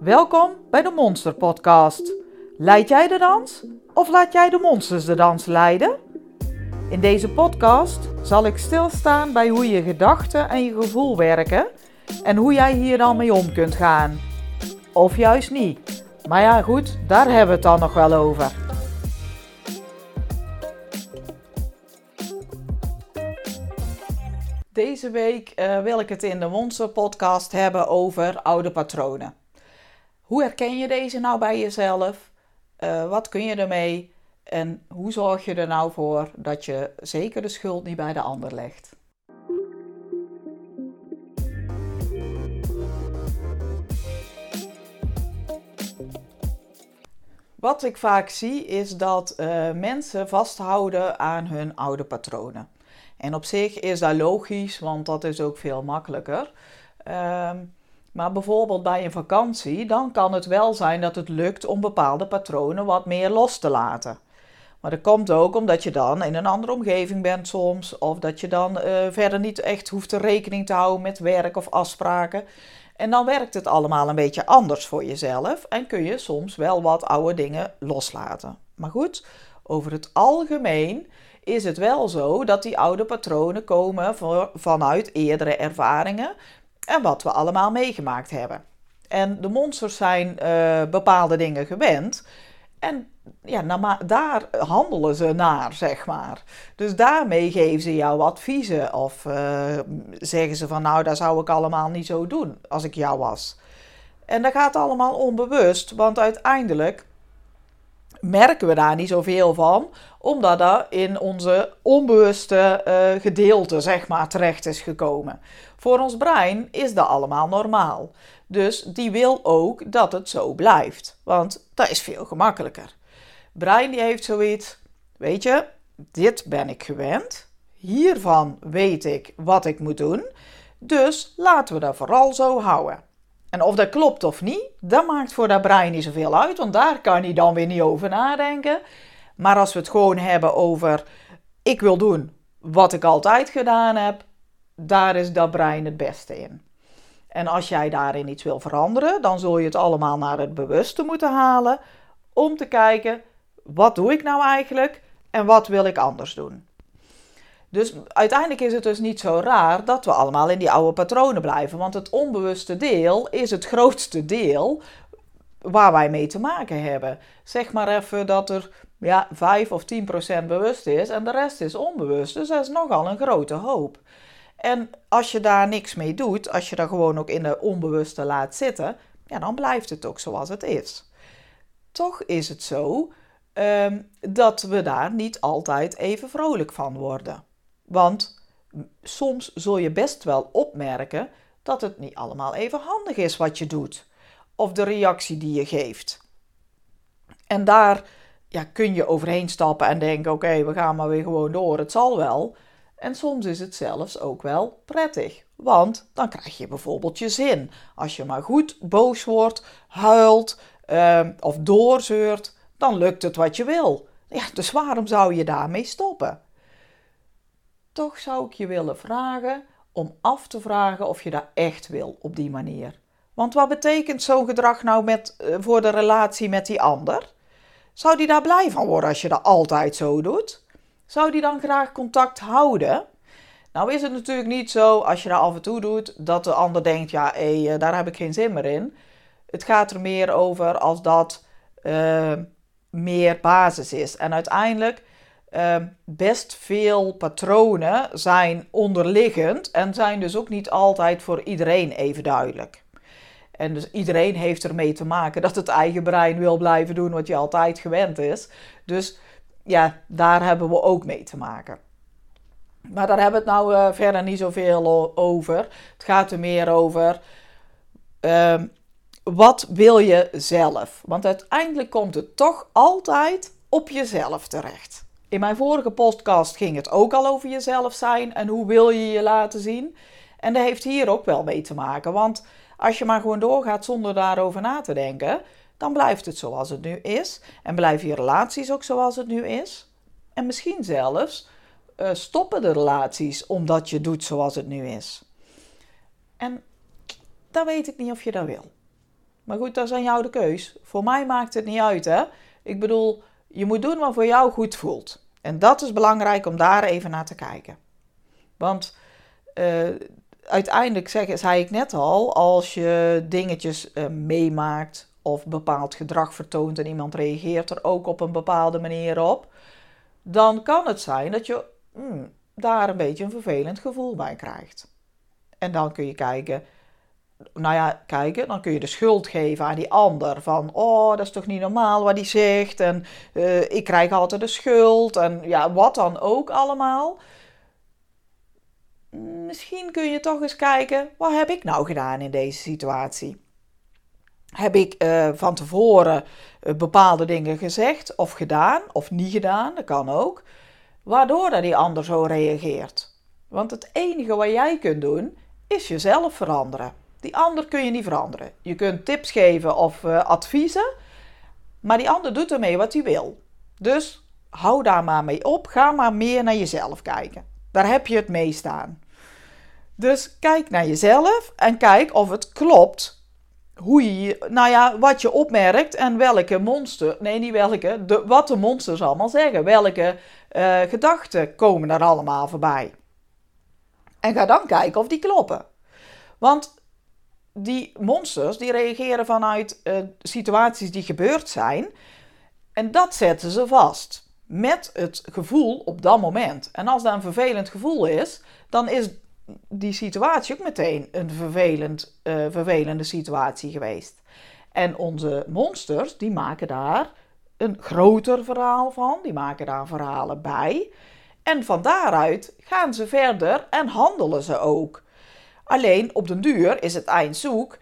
Welkom bij de Monster Podcast. Leid jij de dans of laat jij de monsters de dans leiden? In deze podcast zal ik stilstaan bij hoe je gedachten en je gevoel werken en hoe jij hier dan mee om kunt gaan. Of juist niet. Maar ja, goed, daar hebben we het dan nog wel over. Deze week eh, wil ik het in de Monster Podcast hebben over oude patronen. Hoe herken je deze nou bij jezelf? Uh, wat kun je ermee? En hoe zorg je er nou voor dat je zeker de schuld niet bij de ander legt? Wat ik vaak zie is dat uh, mensen vasthouden aan hun oude patronen. En op zich is dat logisch, want dat is ook veel makkelijker. Um, maar bijvoorbeeld bij een vakantie, dan kan het wel zijn dat het lukt om bepaalde patronen wat meer los te laten. Maar dat komt ook omdat je dan in een andere omgeving bent soms, of dat je dan uh, verder niet echt hoeft rekening te houden met werk of afspraken. En dan werkt het allemaal een beetje anders voor jezelf en kun je soms wel wat oude dingen loslaten. Maar goed, over het algemeen is het wel zo dat die oude patronen komen vanuit eerdere ervaringen en wat we allemaal meegemaakt hebben. En de monsters zijn uh, bepaalde dingen gewend. En ja, daar handelen ze naar, zeg maar. Dus daarmee geven ze jou adviezen. Of uh, zeggen ze van, nou, dat zou ik allemaal niet zo doen als ik jou was. En dat gaat allemaal onbewust, want uiteindelijk merken we daar niet zoveel van, omdat dat in onze onbewuste uh, gedeelte, zeg maar, terecht is gekomen. Voor ons brein is dat allemaal normaal. Dus die wil ook dat het zo blijft, want dat is veel gemakkelijker. Brein die heeft zoiets, weet je, dit ben ik gewend, hiervan weet ik wat ik moet doen, dus laten we dat vooral zo houden. En of dat klopt of niet, dat maakt voor dat brein niet zoveel uit, want daar kan hij dan weer niet over nadenken. Maar als we het gewoon hebben over ik wil doen wat ik altijd gedaan heb, daar is dat brein het beste in. En als jij daarin iets wil veranderen, dan zul je het allemaal naar het bewuste moeten halen om te kijken wat doe ik nou eigenlijk en wat wil ik anders doen. Dus uiteindelijk is het dus niet zo raar dat we allemaal in die oude patronen blijven. Want het onbewuste deel is het grootste deel waar wij mee te maken hebben. Zeg maar even dat er ja, 5 of 10 procent bewust is en de rest is onbewust. Dus dat is nogal een grote hoop. En als je daar niks mee doet, als je daar gewoon ook in de onbewuste laat zitten, ja, dan blijft het ook zoals het is. Toch is het zo um, dat we daar niet altijd even vrolijk van worden. Want soms zul je best wel opmerken dat het niet allemaal even handig is wat je doet. Of de reactie die je geeft. En daar ja, kun je overheen stappen en denken: oké, we gaan maar weer gewoon door, het zal wel. En soms is het zelfs ook wel prettig. Want dan krijg je bijvoorbeeld je zin. Als je maar goed boos wordt, huilt uh, of doorzeurt, dan lukt het wat je wil. Ja, dus waarom zou je daarmee stoppen? Toch zou ik je willen vragen om af te vragen of je dat echt wil op die manier. Want wat betekent zo'n gedrag nou met, uh, voor de relatie met die ander? Zou die daar blij van worden als je dat altijd zo doet? Zou die dan graag contact houden? Nou is het natuurlijk niet zo, als je dat af en toe doet, dat de ander denkt, ja, hey, eh, daar heb ik geen zin meer in. Het gaat er meer over als dat uh, meer basis is. En uiteindelijk uh, best veel patronen zijn onderliggend en zijn dus ook niet altijd voor iedereen even duidelijk. En dus iedereen heeft ermee te maken dat het eigen brein wil blijven doen wat je altijd gewend is. Dus ja, daar hebben we ook mee te maken. Maar daar hebben we het nou uh, verder niet zoveel over. Het gaat er meer over. Uh, wat wil je zelf? Want uiteindelijk komt het toch altijd op jezelf terecht. In mijn vorige podcast ging het ook al over jezelf zijn en hoe wil je je laten zien. En dat heeft hier ook wel mee te maken. Want als je maar gewoon doorgaat zonder daarover na te denken, dan blijft het zoals het nu is. En blijven je relaties ook zoals het nu is. En misschien zelfs uh, stoppen de relaties omdat je doet zoals het nu is. En dan weet ik niet of je dat wil. Maar goed, dat is aan jou de keus. Voor mij maakt het niet uit, hè. Ik bedoel, je moet doen wat voor jou goed voelt. En dat is belangrijk om daar even naar te kijken. Want uh, uiteindelijk zeg, zei ik net al, als je dingetjes uh, meemaakt of bepaald gedrag vertoont en iemand reageert er ook op een bepaalde manier op, dan kan het zijn dat je hmm, daar een beetje een vervelend gevoel bij krijgt. En dan kun je kijken, nou ja, kijken, dan kun je de schuld geven aan die ander. Van, oh, dat is toch niet normaal wat hij zegt. En uh, ik krijg altijd de schuld. En ja, wat dan ook allemaal. Misschien kun je toch eens kijken, wat heb ik nou gedaan in deze situatie? Heb ik uh, van tevoren uh, bepaalde dingen gezegd of gedaan of niet gedaan, dat kan ook, waardoor dat die ander zo reageert. Want het enige wat jij kunt doen, is jezelf veranderen. Die ander kun je niet veranderen. Je kunt tips geven of uh, adviezen, maar die ander doet ermee wat hij wil. Dus hou daar maar mee op. Ga maar meer naar jezelf kijken. Daar heb je het meest aan. Dus kijk naar jezelf en kijk of het klopt. Hoe je, nou ja, wat je opmerkt en welke monster, nee niet welke, de, wat de monsters allemaal zeggen. Welke uh, gedachten komen er allemaal voorbij. En ga dan kijken of die kloppen. Want die monsters die reageren vanuit uh, situaties die gebeurd zijn. En dat zetten ze vast. Met het gevoel op dat moment. En als dat een vervelend gevoel is, dan is die situatie ook meteen een vervelend, uh, vervelende situatie geweest. En onze monsters, die maken daar een groter verhaal van. Die maken daar verhalen bij. En van daaruit gaan ze verder en handelen ze ook. Alleen op den duur is het eind zoek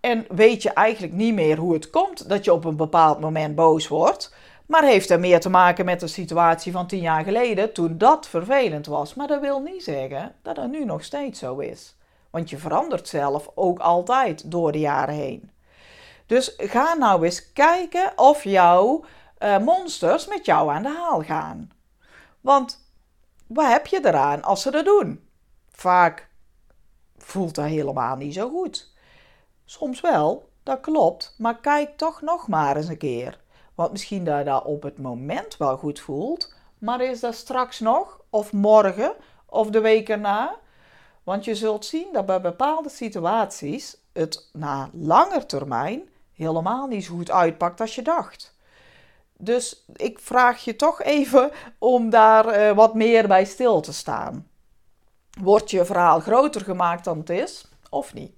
en weet je eigenlijk niet meer hoe het komt dat je op een bepaald moment boos wordt. Maar heeft er meer te maken met de situatie van tien jaar geleden toen dat vervelend was. Maar dat wil niet zeggen dat het nu nog steeds zo is. Want je verandert zelf ook altijd door de jaren heen. Dus ga nou eens kijken of jouw uh, monsters met jou aan de haal gaan. Want wat heb je eraan als ze dat doen? Vaak voelt dat helemaal niet zo goed. Soms wel, dat klopt, maar kijk toch nog maar eens een keer. Want misschien dat je dat op het moment wel goed voelt, maar is dat straks nog, of morgen, of de week erna? Want je zult zien dat bij bepaalde situaties het na langer termijn helemaal niet zo goed uitpakt als je dacht. Dus ik vraag je toch even om daar uh, wat meer bij stil te staan. Wordt je verhaal groter gemaakt dan het is, of niet?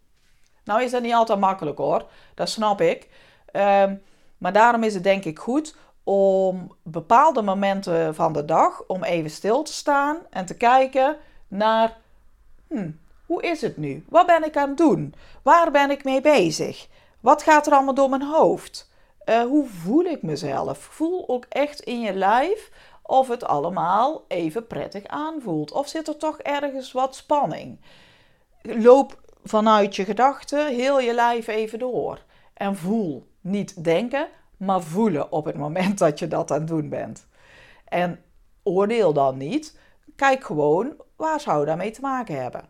Nou is dat niet altijd makkelijk hoor, dat snap ik. Um, maar daarom is het denk ik goed om bepaalde momenten van de dag om even stil te staan en te kijken naar hmm, hoe is het nu? Wat ben ik aan het doen? Waar ben ik mee bezig? Wat gaat er allemaal door mijn hoofd? Uh, hoe voel ik mezelf? Voel ook echt in je lijf of het allemaal even prettig aanvoelt. Of zit er toch ergens wat spanning? Loop vanuit je gedachten heel je lijf even door en voel. Niet denken, maar voelen op het moment dat je dat aan het doen bent. En oordeel dan niet. Kijk gewoon waar zou daarmee te maken hebben.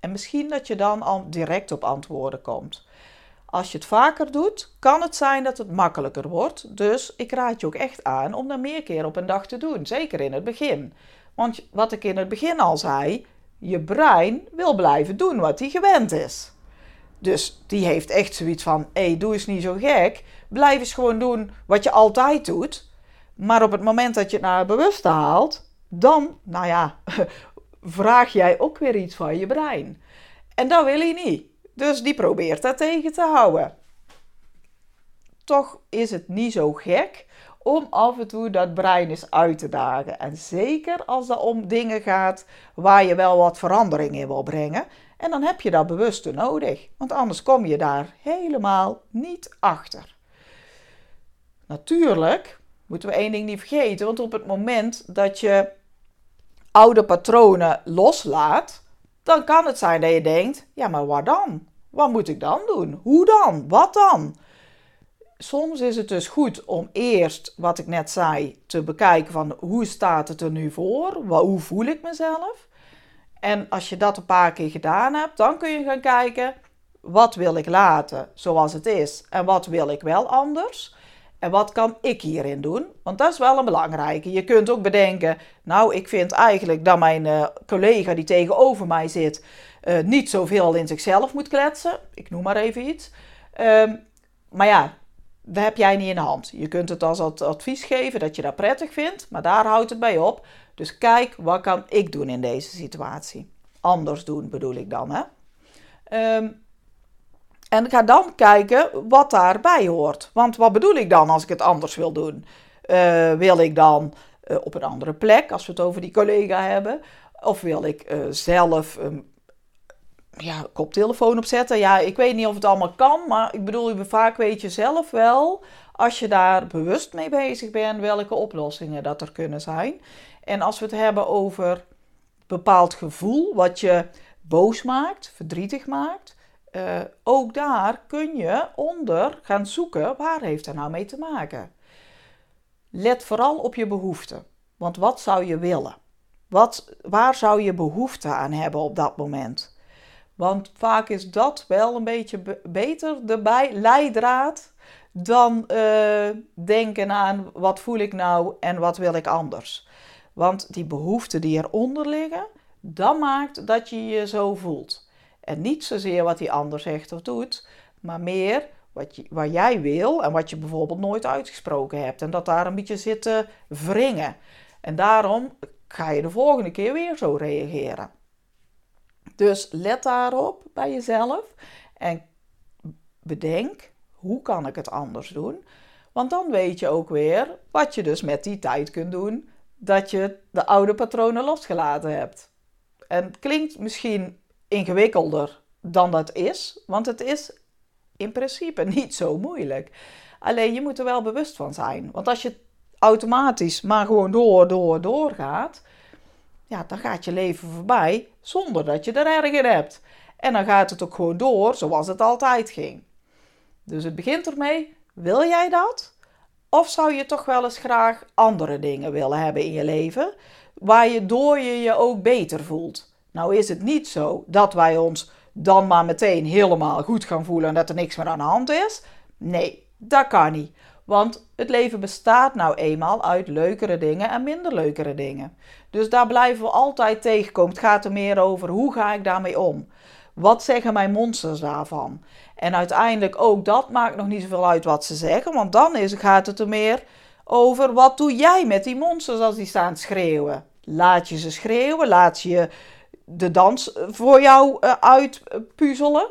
En misschien dat je dan al direct op antwoorden komt. Als je het vaker doet, kan het zijn dat het makkelijker wordt. Dus ik raad je ook echt aan om dat meer keer op een dag te doen. Zeker in het begin. Want wat ik in het begin al zei, je brein wil blijven doen wat hij gewend is. Dus die heeft echt zoiets van: hé, doe eens niet zo gek. Blijf eens gewoon doen wat je altijd doet. Maar op het moment dat je het naar het bewuste haalt, dan, nou ja, vraag jij ook weer iets van je brein. En dat wil hij niet. Dus die probeert dat tegen te houden. Toch is het niet zo gek om af en toe dat brein eens uit te dagen. En zeker als het om dingen gaat waar je wel wat verandering in wil brengen. En dan heb je dat bewuste nodig, want anders kom je daar helemaal niet achter. Natuurlijk moeten we één ding niet vergeten, want op het moment dat je oude patronen loslaat, dan kan het zijn dat je denkt: ja, maar waar dan? Wat moet ik dan doen? Hoe dan? Wat dan? Soms is het dus goed om eerst, wat ik net zei, te bekijken van hoe staat het er nu voor? Hoe voel ik mezelf? En als je dat een paar keer gedaan hebt, dan kun je gaan kijken wat wil ik laten zoals het is en wat wil ik wel anders? En wat kan ik hierin doen? Want dat is wel een belangrijke. Je kunt ook bedenken, nou, ik vind eigenlijk dat mijn uh, collega die tegenover mij zit uh, niet zoveel in zichzelf moet kletsen. Ik noem maar even iets. Um, maar ja, dat heb jij niet in de hand. Je kunt het als advies geven dat je dat prettig vindt, maar daar houdt het bij op. Dus kijk, wat kan ik doen in deze situatie? Anders doen bedoel ik dan, hè? Um, en ga dan kijken wat daarbij hoort. Want wat bedoel ik dan als ik het anders wil doen? Uh, wil ik dan uh, op een andere plek, als we het over die collega hebben? Of wil ik uh, zelf um, ja, koptelefoon opzetten? Ja, ik weet niet of het allemaal kan, maar ik bedoel, vaak weet je zelf wel, als je daar bewust mee bezig bent, welke oplossingen dat er kunnen zijn. En als we het hebben over bepaald gevoel, wat je boos maakt, verdrietig maakt, uh, ook daar kun je onder gaan zoeken waar heeft dat nou mee te maken. Let vooral op je behoeften. Want wat zou je willen? Wat, waar zou je behoefte aan hebben op dat moment? Want vaak is dat wel een beetje beter de bij, leidraad dan uh, denken aan wat voel ik nou en wat wil ik anders. Want die behoeften die eronder liggen, dat maakt dat je je zo voelt. En niet zozeer wat die ander zegt of doet, maar meer wat, je, wat jij wil en wat je bijvoorbeeld nooit uitgesproken hebt. En dat daar een beetje zit te wringen. En daarom ga je de volgende keer weer zo reageren. Dus let daarop bij jezelf en bedenk hoe kan ik het anders doen. Want dan weet je ook weer wat je dus met die tijd kunt doen dat je de oude patronen losgelaten hebt. En klinkt misschien ingewikkelder dan dat is, want het is in principe niet zo moeilijk. Alleen je moet er wel bewust van zijn. Want als je automatisch maar gewoon door, door, door gaat, ja, dan gaat je leven voorbij zonder dat je er erg in hebt. En dan gaat het ook gewoon door zoals het altijd ging. Dus het begint ermee: wil jij dat? Of zou je toch wel eens graag andere dingen willen hebben in je leven, waar je door je je ook beter voelt? Nou is het niet zo dat wij ons dan maar meteen helemaal goed gaan voelen en dat er niks meer aan de hand is. Nee, dat kan niet. Want het leven bestaat nou eenmaal uit leukere dingen en minder leukere dingen. Dus daar blijven we altijd tegenkomen. Het gaat er meer over hoe ga ik daarmee om? Wat zeggen mijn monsters daarvan? En uiteindelijk ook dat maakt nog niet zoveel uit wat ze zeggen, want dan is, gaat het er meer over wat doe jij met die monsters als die staan schreeuwen? Laat je ze schreeuwen? Laat je de dans voor jou uh, uitpuzzelen?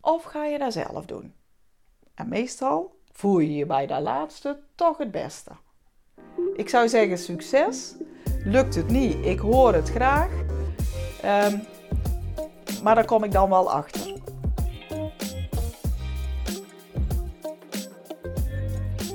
Of ga je dat zelf doen? En meestal voel je je bij dat laatste toch het beste. Ik zou zeggen succes. Lukt het niet, ik hoor het graag. Um, maar daar kom ik dan wel achter.